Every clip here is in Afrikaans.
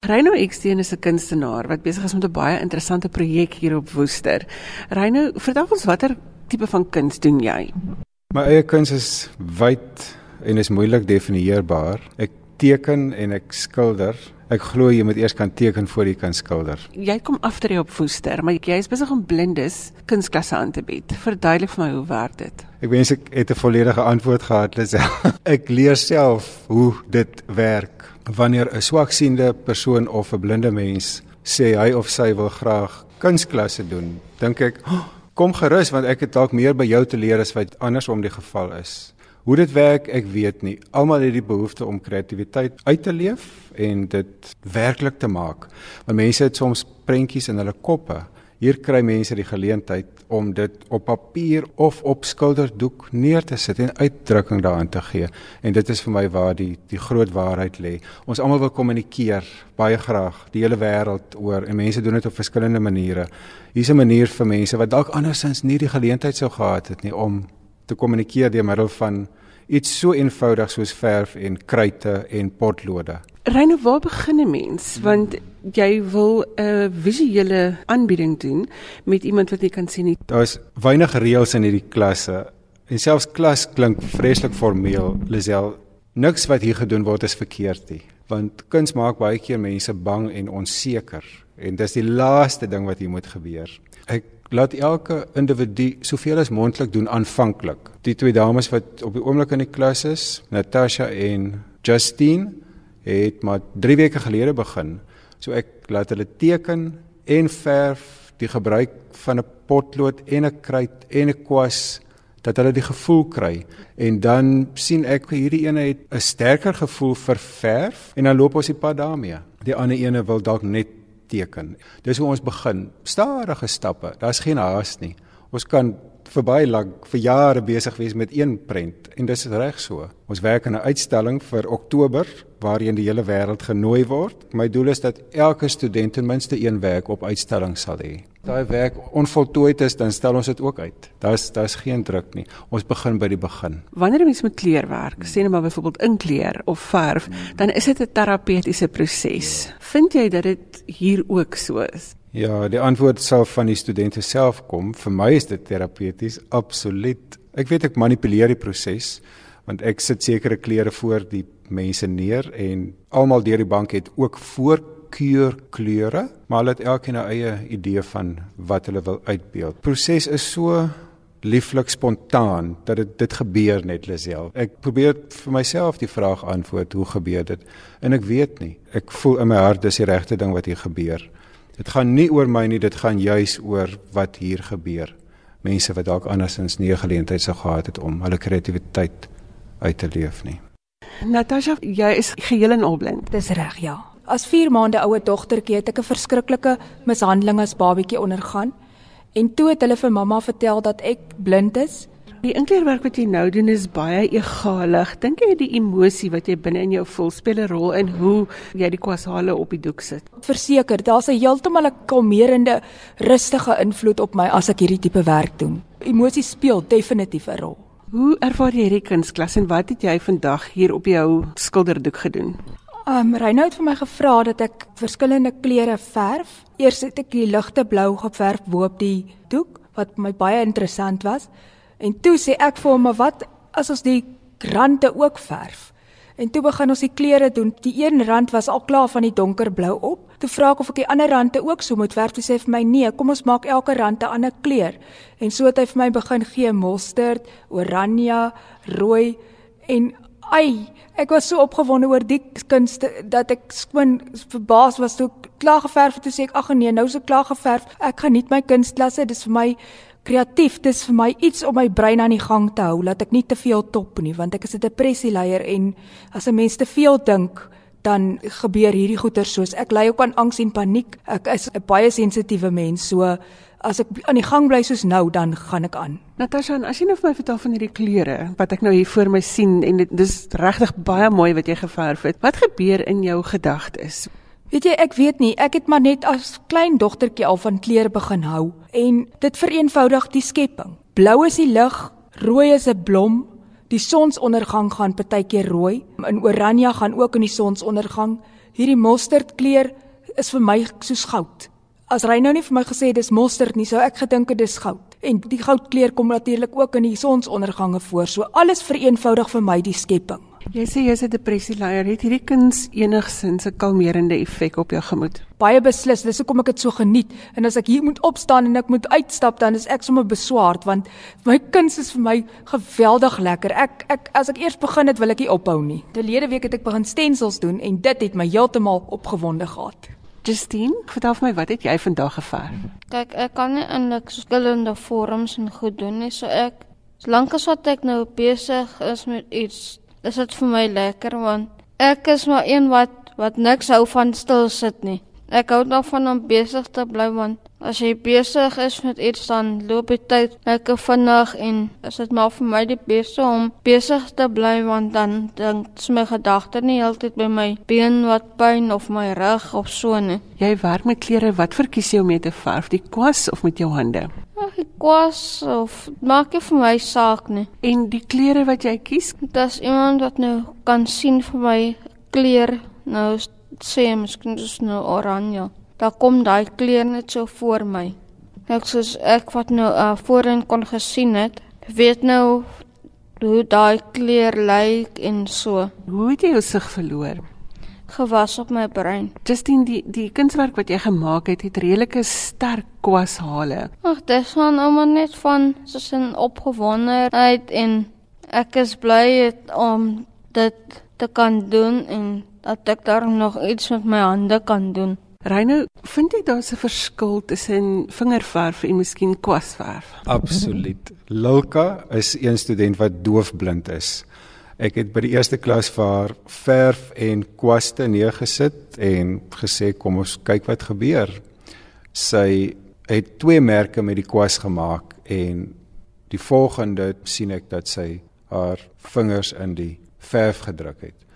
Reino Eksteen is 'n kunstenaar wat besig is met 'n baie interessante projek hier op Woester. Reino, vertel ons watter tipe van kuns doen jy? My eie kuns is wyd en is moeilik definieerbaar. Ek teken en ek skilder. Ek glo jy moet eers kan teken voor jy kan skilder. Jy kom aftree op Woester, maar jy is besig om blindes kunsklasse aan te bied. Verduidelik vir my hoe werk dit? Ek wens ek het 'n volledige antwoord gehad, Lisel. ek leer self hoe dit werk wanneer 'n swaksiende persoon of 'n blinde mens sê hy of sy wil graag kunsklasse doen, dink ek, oh, kom gerus want ek het dalk meer by jou te leer as wat andersom die geval is. Hoe dit werk, ek weet nie. Almal het die behoefte om kreatiwiteit uit te leef en dit werklik te maak. Want mense het soms prentjies in hulle koppe Hier kry mense die geleentheid om dit op papier of op skilderdoek neer te sit en uitdrukking daaraan te gee. En dit is vir my waar die die groot waarheid lê. Ons almal wil kommunikeer baie graag die hele wêreld oor en mense doen dit op verskillende maniere. Hier's 'n manier vir mense wat dalk andersins nie die geleentheid sou gehad het nie om te kommunikeer deur middel van iets so eenvoudig soos verf en kruite en potlode. Reine, waar begin 'n mens? Want jy wil 'n visuele aanbieding doen met iemand wat jy kan sien nie. Daar's weinig reëls in hierdie klasse. En selfs klas klink vreeslik formeel. Lisel, niks wat hier gedoen word is verkeerd nie, want kuns maak baie keer mense bang en onseker en dis die laaste ding wat hier moet gebeur. Ek laat elke individu soveel as moontlik doen aanvanklik. Die twee dames wat op die oomblik in die klas is, Natasha en Justine het maar 3 weke gelede begin. So ek laat hulle teken en verf die gebruik van 'n potlood en 'n kruit en 'n kwas dat hulle die gevoel kry en dan sien ek hierdie ene het 'n sterker gevoel vir verf en dan loop ons die pad daarmee. Die ander ene wil dalk net teken. Dis hoe ons begin. Stadige stappe. Daar's geen haas nie. Ons kan vir baie lank vir jare besig wees met een prent en dis reg so. Ons werk aan 'n uitstalling vir Oktober waarheen die hele wêreld genooi word. My doel is dat elke student ten minste een werk op uitstalling sal hê. Daai werk onvoltooid is, dan stel ons dit ook uit. Daar's daar's geen druk nie. Ons begin by die begin. Wanneer 'n mens met kleur werk, sê net maar byvoorbeeld inkleer of verf, dan is dit 'n terapeutiese proses. Vind jy dat dit hier ook so is? Ja, die antwoord sal van die studente self kom. Vir my is dit terapeuties, absoluut. Ek weet ek manipuleer die proses want ek sit sekere kleure voor die mense neer en almal deur die bank het ook voorkeur kleure, maar hulle het elkeen 'n eie idee van wat hulle wil uitbeeld. Proses is so lieflik spontaan dat dit dit gebeur net Lisel. Ek probeer vir myself die vraag antwoord, hoe gebeur dit? En ek weet nie. Ek voel in my hart dis die regte ding wat hier gebeur. Dit gaan nie oor my nie, dit gaan juis oor wat hier gebeur. Mense wat dalk andersins nie geleentheid sou gehad het om hulle kreatiwiteit uit te leef nie. Natasha, jy is geheel en al blind. Dis reg, ja. As 4 maande oue dogtertjie het ek 'n verskriklike mishandeling as babatjie ondergaan. En toe het hulle vir mamma vertel dat ek blind is Die inkleerwerk wat jy nou doen is baie egalig. Dink jy die emosie wat jy binne in jou voel speel 'n rol in hoe jy die kwasale op die doek sit? Verseker, daar's 'n heeltemal 'n kalmerende, rustige invloed op my as ek hierdie tipe werk doen. Emosie speel definitief 'n rol. Hoe ervaar jy hierdie kunsklas en wat het jy vandag hier op jou skilderdoek gedoen? Um Reinout het vir my gevra dat ek verskillende kleure verf. Eers het ek die ligte blou geverf bo op die doek wat my baie interessant was. En toe sê ek vir hom, "Maar wat as ons die rande ook verf?" En toe begin ons die kleure doen. Die een rand was al klaar van die donkerblou op. Toe vra ek of ek die ander rande ook so moet verf. Toe sê hy vir my, "Nee, kom ons maak elke rand 'n ander kleur." En so het hy vir my begin gee mosterd, oranje, rooi en ai, ek was so opgewonde oor die kunste dat ek skoon verbaas was toe klaar geverf het. Toe sê ek, "Ag nee, nou is ek klaar geverf. Ek nie my kunstklasse, dis vir my kreatief. Dis vir my iets om my brein aan die gang te hou, laat ek nie te veel top nie, want ek is 'n depressieleier en as 'n mens te veel dink, dan gebeur hierdie goeie soos ek ly ook aan angs en paniek. Ek is 'n baie sensitiewe mens, so as ek aan die gang bly soos nou, dan gaan ek aan. Natasha, as jy nou vir my vertel van hierdie kleure wat ek nou hier voor my sien en dit dis regtig baie mooi wat jy geverf het. Wat gebeur in jou gedagtes? Weet jy, ek weet nie, ek het maar net as klein dogtertjie al van kleure begin hou en dit vereenvoudig die skepping. Blou is die lig, rooi is 'n blom, die sonsondergang gaan partykeer rooi, in oranje gaan ook in die sonsondergang. hierdie mosterdkleur is vir my soos goud. As hy nou nie vir my gesê het dis mosterd nie, sou ek gedink dit is goud. En die goudkleur kom natuurlik ook in die sonsondergange voor. So alles vereenvoudig vir my die skepping. Jy sê jy's 'n depressieleier. Het hierdie kuns enigsins 'n kalmerende effek op jou gemoed? Baie beslis. Dis hoekom ek dit so geniet. En as ek hier moet opstaan en ek moet uitstap, dan is ek sommer beswaard want my kuns is vir my geweldig lekker. Ek ek as ek eers begin het, wil ek nie ophou nie. Verlede week het ek begin stensels doen en dit het my heeltemal opgewonde gehad. Justine, vertel vir my wat het jy vandag geverf? Kyk, ek kan nie eintlik verskillende vorms en goed doen nie, so ek solank as wat ek nou besig is met iets is dit vir my lekker want ek is maar een wat wat niks hou van stil sit nie. Ek hou daarvan om besig te bly want as jy besig is met iets dan loop die tyd lekker vinnig en is dit maar vir my die beste om besig te bly want dan dink my gedagte nie heeltyd by my been wat pyn of my rug of so nie. Jy werk met klere, wat verkies jy om mee te verf? Die kwas of met jou hande? Ag, ek kwas of maak nie vir my saak nie. En die klere wat jy kies, Dis iemand wat nou kan sien vir my kleur nou sê miskien dis nou oranje. Daar kom daai kleur net so voor my. Ek soos ek wat nou uh, voorheen kon gesien het, weet nou hoe daai kleur lyk en so hoe het jy jou sig verloor? gewas op my brein. Justine, die die kunswerk wat jy gemaak het, het redelike sterk kwashale. Ag, dis van ouma net van soos 'n opgewondenheid en ek is bly het om dit te kan doen en dat ek daar nog iets met my hande kan doen. Reino, vind jy daar's 'n verskil tussen vingerverf en miskien kwasverf? Absoluut. Lilka is een student wat doofblind is. Ek het by die eerste klas vir haar verf en kwaste neergesit en gesê kom ons kyk wat gebeur. Sy het twee merke met die kwas gemaak en die volgende sien ek dat sy haar vingers in die verf gedruk het.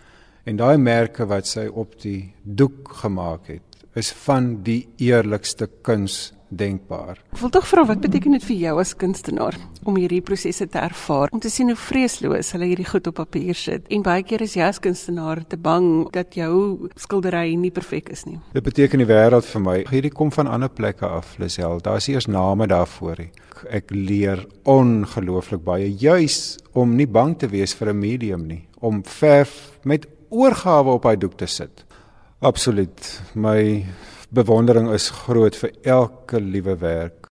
En daai merke wat sy op die doek gemaak het, is van die eerlikste kuns denkbaar. Ek wil tog vra wat beteken dit vir jou as kunstenaar om hierdie prosesse te ervaar, om te sien hoe vreesloos hulle hierdie goed op papier sit. En baie keer is jy as kunstenaar te bang dat jou skildery nie perfek is nie. Dit beteken die wêreld vir my. Hierdie kom van ander plekke af, Lisel. Daar's eers name daarvoor. Ek, leer ongelooflik baie juis om nie bang te wees vir 'n medium nie, om verf met oorgawe op hy doek te sit. Absoluut. My bewondering is groot vir elke liewe werk